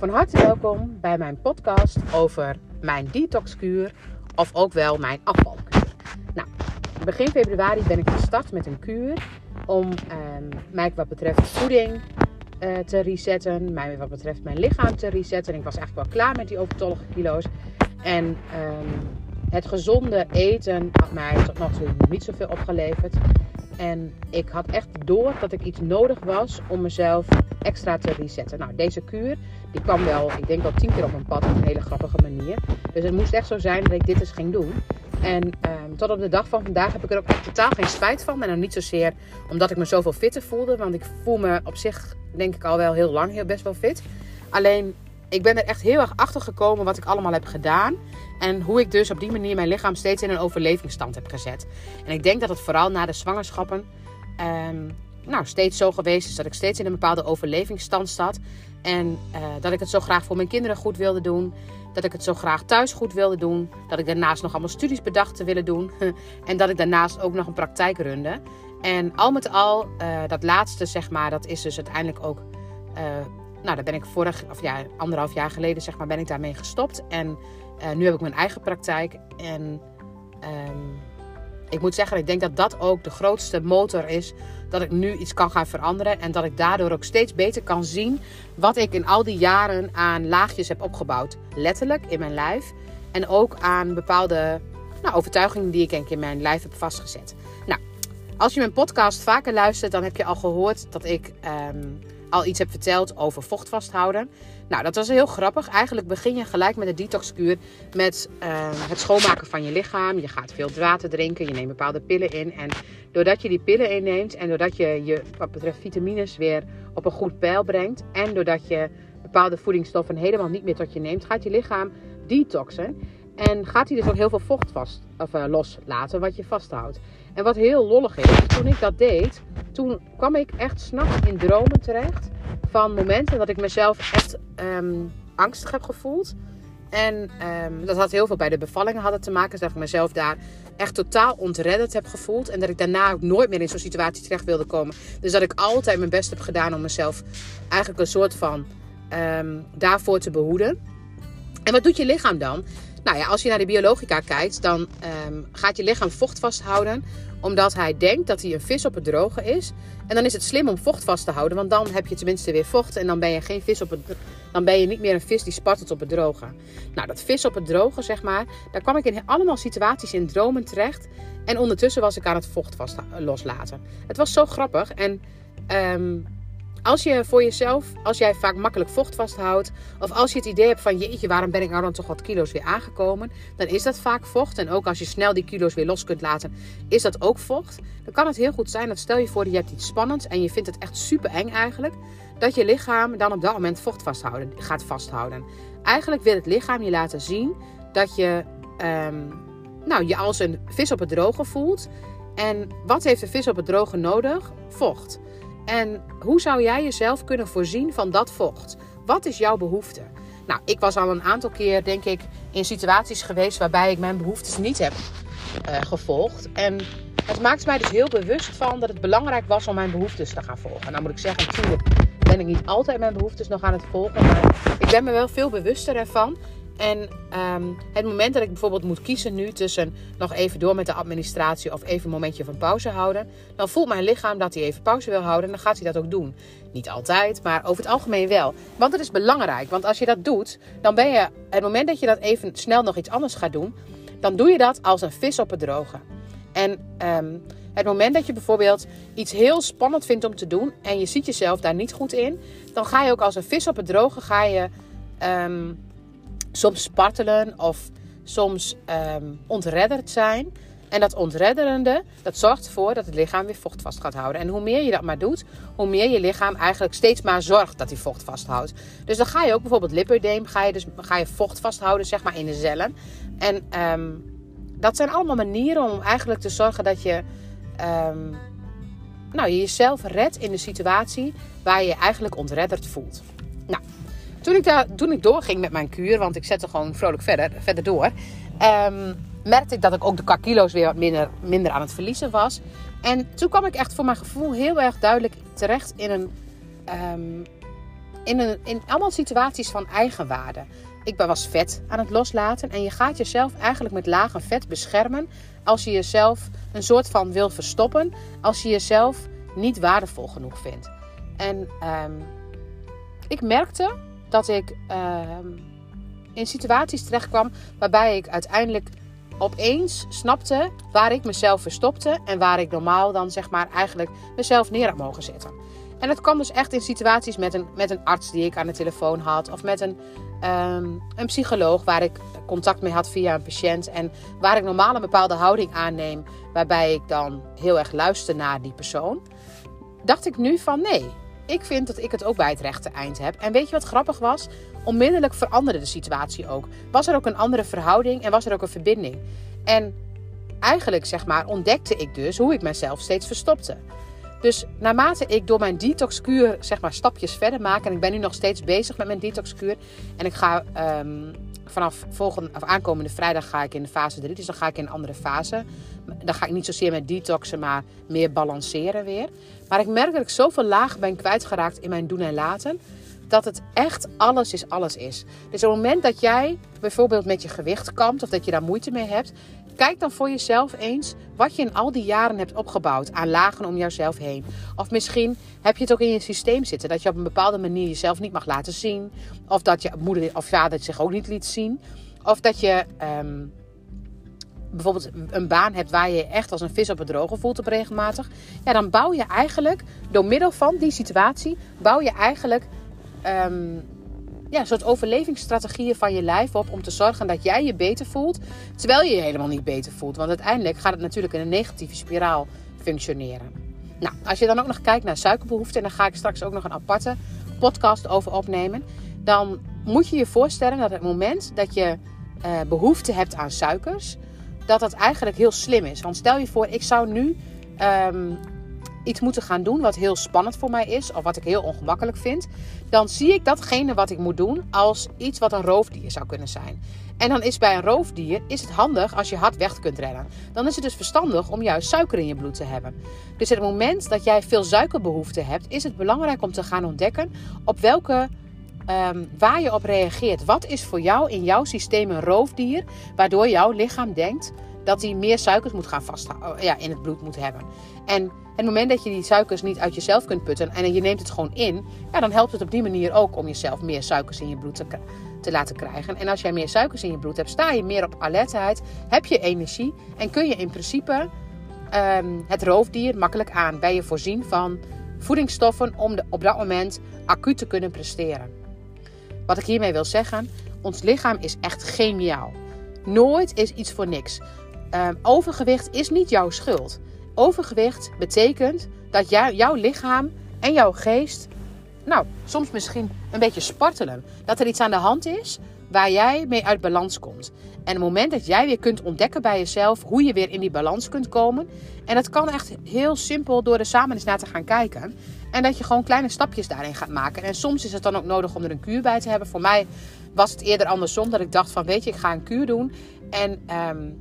van harte welkom bij mijn podcast over mijn detoxkuur of ook wel mijn afvalkuur. Nou, begin februari ben ik gestart met een kuur om ehm, mij wat betreft voeding uh, te resetten, mij wat betreft mijn lichaam te resetten. Ik was eigenlijk wel klaar met die overtollige kilo's. En ehm, het gezonde eten had mij tot nog toe niet zoveel opgeleverd. En ik had echt door dat ik iets nodig was om mezelf extra te resetten. Nou, deze kuur die kwam wel, ik denk wel tien keer op mijn pad op een hele grappige manier. Dus het moest echt zo zijn dat ik dit eens ging doen. En um, tot op de dag van vandaag heb ik er ook echt totaal geen spijt van. En dan niet zozeer omdat ik me zoveel fitter voelde. Want ik voel me op zich, denk ik al wel heel lang, heel best wel fit. Alleen, ik ben er echt heel erg achter gekomen wat ik allemaal heb gedaan. En hoe ik dus op die manier mijn lichaam steeds in een overlevingsstand heb gezet. En ik denk dat het vooral na de zwangerschappen um, nou, steeds zo geweest is dat ik steeds in een bepaalde overlevingsstand zat. En uh, dat ik het zo graag voor mijn kinderen goed wilde doen. Dat ik het zo graag thuis goed wilde doen. Dat ik daarnaast nog allemaal studies bedacht te willen doen. en dat ik daarnaast ook nog een praktijk runde. En al met al, uh, dat laatste zeg maar, dat is dus uiteindelijk ook... Uh, nou, daar ben ik vorig, of ja, anderhalf jaar geleden zeg maar, ben ik daarmee gestopt. En uh, nu heb ik mijn eigen praktijk. En um, ik moet zeggen, ik denk dat dat ook de grootste motor is. Dat ik nu iets kan gaan veranderen. En dat ik daardoor ook steeds beter kan zien wat ik in al die jaren aan laagjes heb opgebouwd. Letterlijk in mijn lijf. En ook aan bepaalde nou, overtuigingen die ik in mijn lijf heb vastgezet. Nou, als je mijn podcast vaker luistert, dan heb je al gehoord dat ik um, al iets heb verteld over vocht vasthouden. Nou, dat was heel grappig. Eigenlijk begin je gelijk met de detoxkuur met uh, het schoonmaken van je lichaam. Je gaat veel water drinken, je neemt bepaalde pillen in. En doordat je die pillen inneemt en doordat je je wat betreft vitamines weer op een goed peil brengt. En doordat je bepaalde voedingsstoffen helemaal niet meer tot je neemt, gaat je lichaam detoxen. En gaat hij dus ook heel veel vocht vast, of, uh, loslaten wat je vasthoudt. En wat heel lollig is, toen ik dat deed, toen kwam ik echt s'nachts in dromen terecht. Van momenten dat ik mezelf echt um, angstig heb gevoeld. En um, dat had heel veel bij de bevallingen hadden te maken. Dus dat ik mezelf daar echt totaal ontredderd heb gevoeld. En dat ik daarna ook nooit meer in zo'n situatie terecht wilde komen. Dus dat ik altijd mijn best heb gedaan om mezelf eigenlijk een soort van um, daarvoor te behoeden. En wat doet je lichaam dan? Nou ja, als je naar de biologica kijkt, dan um, gaat je lichaam vocht vasthouden. Omdat hij denkt dat hij een vis op het droge is. En dan is het slim om vocht vast te houden. Want dan heb je tenminste weer vocht. En dan ben je geen vis op het Dan ben je niet meer een vis die spartelt op het droge. Nou, dat vis op het droge, zeg maar. Daar kwam ik in allemaal situaties in dromen terecht. En ondertussen was ik aan het vocht vast loslaten. Het was zo grappig. En um, als je voor jezelf, als jij vaak makkelijk vocht vasthoudt, of als je het idee hebt van jeetje, waarom ben ik nou dan toch wat kilo's weer aangekomen, dan is dat vaak vocht. En ook als je snel die kilo's weer los kunt laten, is dat ook vocht. Dan kan het heel goed zijn dat stel je voor dat je hebt iets spannends en je vindt het echt super eng eigenlijk, dat je lichaam dan op dat moment vocht vasthouden, gaat vasthouden. Eigenlijk wil het lichaam je laten zien dat je um, nou, je als een vis op het droge voelt. En wat heeft een vis op het droge nodig? Vocht. En hoe zou jij jezelf kunnen voorzien van dat vocht? Wat is jouw behoefte? Nou, ik was al een aantal keer, denk ik, in situaties geweest waarbij ik mijn behoeftes niet heb uh, gevolgd. En het maakt mij dus heel bewust van dat het belangrijk was om mijn behoeftes te gaan volgen. Nou moet ik zeggen, natuurlijk ben ik niet altijd mijn behoeftes nog aan het volgen. Maar ik ben me wel veel bewuster ervan. En um, het moment dat ik bijvoorbeeld moet kiezen nu tussen nog even door met de administratie of even een momentje van pauze houden, dan voelt mijn lichaam dat hij even pauze wil houden en dan gaat hij dat ook doen. Niet altijd, maar over het algemeen wel. Want het is belangrijk, want als je dat doet, dan ben je, het moment dat je dat even snel nog iets anders gaat doen, dan doe je dat als een vis op het droge. En um, het moment dat je bijvoorbeeld iets heel spannend vindt om te doen en je ziet jezelf daar niet goed in, dan ga je ook als een vis op het droge, ga je... Um, soms spartelen of soms um, ontredderd zijn. En dat ontredderende, dat zorgt ervoor dat het lichaam weer vocht vast gaat houden. En hoe meer je dat maar doet, hoe meer je lichaam eigenlijk steeds maar zorgt dat hij vocht vasthoudt. Dus dan ga je ook bijvoorbeeld lipideem, ga je, dus, ga je vocht vasthouden zeg maar in de cellen. En um, dat zijn allemaal manieren om eigenlijk te zorgen dat je um, nou, je jezelf redt in de situatie waar je je eigenlijk ontredderd voelt. Nou, toen ik, daar, toen ik doorging met mijn kuur, want ik zette gewoon vrolijk verder, verder door, um, merkte ik dat ik ook de kilo's weer wat minder, minder aan het verliezen was. En toen kwam ik echt voor mijn gevoel heel erg duidelijk terecht in een, um, in, een, in allemaal situaties van eigenwaarde. Ik was vet aan het loslaten en je gaat jezelf eigenlijk met lage vet beschermen als je jezelf een soort van wil verstoppen, als je jezelf niet waardevol genoeg vindt. En ehm, ik merkte dat ik ehm, in situaties terechtkwam waarbij ik uiteindelijk opeens snapte waar ik mezelf verstopte en waar ik normaal dan zeg maar eigenlijk mezelf neer had mogen zetten. En dat kwam dus echt in situaties met een, met een arts die ik aan de telefoon had of met een, ehm, een psycholoog waar ik contact mee had via een patiënt en waar ik normaal een bepaalde houding aanneem waarbij ik dan heel erg luister naar die persoon. Dacht ik nu van nee, ik vind dat ik het ook bij het rechte eind heb. En weet je wat grappig was? Onmiddellijk veranderde de situatie ook. Was er ook een andere verhouding en was er ook een verbinding. En eigenlijk, zeg maar, ontdekte ik dus hoe ik mezelf steeds verstopte. Dus naarmate ik door mijn detoxkuur, zeg maar, stapjes verder maak. En ik ben nu nog steeds bezig met mijn detoxkuur. En ik ga um, vanaf volgende, of aankomende vrijdag ga ik in fase 3. Dus dan ga ik in een andere fase. Dan ga ik niet zozeer met detoxen, maar meer balanceren weer. Maar ik merk dat ik zoveel lagen ben kwijtgeraakt in mijn doen en laten. Dat het echt alles is alles is. Dus op het moment dat jij bijvoorbeeld met je gewicht kampt of dat je daar moeite mee hebt, kijk dan voor jezelf eens wat je in al die jaren hebt opgebouwd aan lagen om jouzelf heen. Of misschien heb je het ook in je systeem zitten dat je op een bepaalde manier jezelf niet mag laten zien. Of dat je moeder of vader zich ook niet liet zien. Of dat je ehm, bijvoorbeeld een baan hebt waar je je echt als een vis op het droge voelt op regelmatig. Ja, dan bouw je eigenlijk door middel van die situatie, bouw je eigenlijk um, ja, een soort overlevingsstrategieën van je lijf op om te zorgen dat jij je beter voelt, terwijl je je helemaal niet beter voelt. Want uiteindelijk gaat het natuurlijk in een negatieve spiraal functioneren. Nou, als je dan ook nog kijkt naar suikerbehoeften, en daar ga ik straks ook nog een aparte podcast over opnemen, dan moet je je voorstellen dat het moment dat je uh, behoefte hebt aan suikers, dat dat eigenlijk heel slim is. Want stel je voor, ik zou nu um, iets moeten gaan doen wat heel spannend voor mij is, of wat ik heel ongemakkelijk vind, dan zie ik datgene wat ik moet doen als iets wat een roofdier zou kunnen zijn. En dan is bij een roofdier is het handig als je hard weg kunt rennen. Dan is het dus verstandig om juist suiker in je bloed te hebben. Dus op het moment dat jij veel suikerbehoefte hebt, is het belangrijk om te gaan ontdekken op welke um, waar je op reageert. Wat is voor jou in jouw systeem een roofdier, waardoor jouw lichaam denkt dat hij meer suikers moet gaan vasthouden, oh, ja, in het bloed moet hebben. En het moment dat je die suikers niet uit jezelf kunt putten en je neemt het gewoon in, ja, dan helpt het op die manier ook om jezelf meer suikers in je bloed te, te laten krijgen. En als jij meer suikers in je bloed hebt, sta je meer op alertheid, heb je energie en kun je in principe um, het roofdier makkelijk aan. Ben je voorzien van voedingsstoffen om op dat moment acuut te kunnen presteren. Wat ik hiermee wil zeggen, ons lichaam is echt geniaal. Nooit is iets voor niks. Um, overgewicht is niet jouw schuld. Overgewicht betekent dat jou, jouw lichaam en jouw geest, nou, soms misschien een beetje spartelen. Dat er iets aan de hand is waar jij mee uit balans komt. En het moment dat jij weer kunt ontdekken bij jezelf hoe je weer in die balans kunt komen. En dat kan echt heel simpel door er samen eens naar te gaan kijken. En dat je gewoon kleine stapjes daarin gaat maken. En soms is het dan ook nodig om er een kuur bij te hebben. Voor mij was het eerder andersom. Dat ik dacht van weet je, ik ga een kuur doen. En um,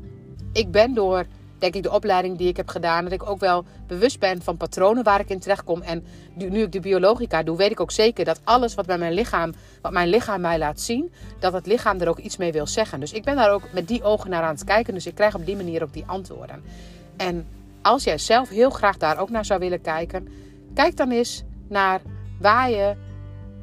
ik ben door denk ik de opleiding die ik heb gedaan, dat ik ook wel bewust ben van patronen waar ik in terecht kom. En nu ik de biologica doe, weet ik ook zeker dat alles wat bij mijn lichaam, wat mijn lichaam mij laat zien, dat het lichaam er ook iets mee wil zeggen. Dus ik ben daar ook met die ogen naar aan het kijken. Dus ik krijg op die manier ook die antwoorden. En als jij zelf heel graag daar ook naar zou willen kijken, kijk dan eens naar waar je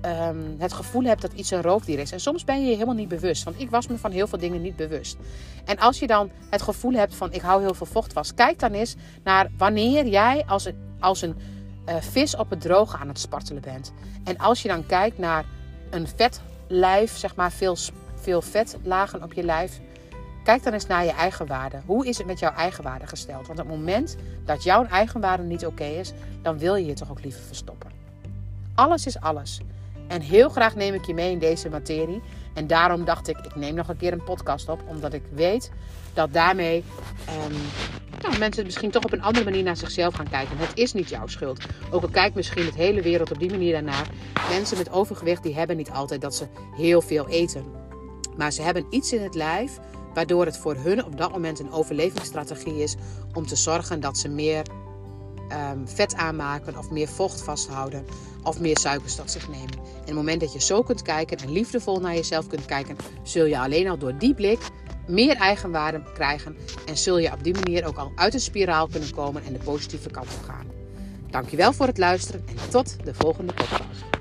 um, het gevoel hebt dat iets een roofdier is. En soms ben je je helemaal niet bewust. Want ik was me van heel veel dingen niet bewust. En als je dan het gevoel hebt van ik hou heel veel vocht vast. Kijk dan eens naar wanneer jij als een, als een uh, vis op het droge aan het spartelen bent. En als je dan kijkt naar een vet lijf, zeg maar veel, veel vetlagen op je lijf. Kijk dan eens naar je eigen waarde. Hoe is het met jouw eigen waarde gesteld? Want op het moment dat jouw eigen waarde niet oké is, dan wil je je toch ook liever verstoppen. Alles is alles. En heel graag neem ik je mee in deze materie. En daarom dacht ik, ik neem nog een keer een podcast op. Omdat ik weet dat daarmee um, mensen misschien toch op een andere manier naar zichzelf gaan kijken. Het is niet jouw schuld. Ook al kijkt misschien het hele wereld op die manier daarnaar. Mensen met overgewicht die hebben niet altijd dat ze heel veel eten. Maar ze hebben iets in het lijf waardoor het voor hun op dat moment een overlevingsstrategie is om te zorgen dat ze meer ehm, vet aanmaken of meer vocht vasthouden of meer suikers tot zich nemen. En het moment dat je zo kunt kijken en liefdevol naar jezelf kunt kijken, zul je alleen al door die blik meer eigenwaarde krijgen en zul je op die manier ook al uit een spiraal kunnen komen en de positieve kant op gaan. Dankjewel voor het luisteren en tot de volgende podcast.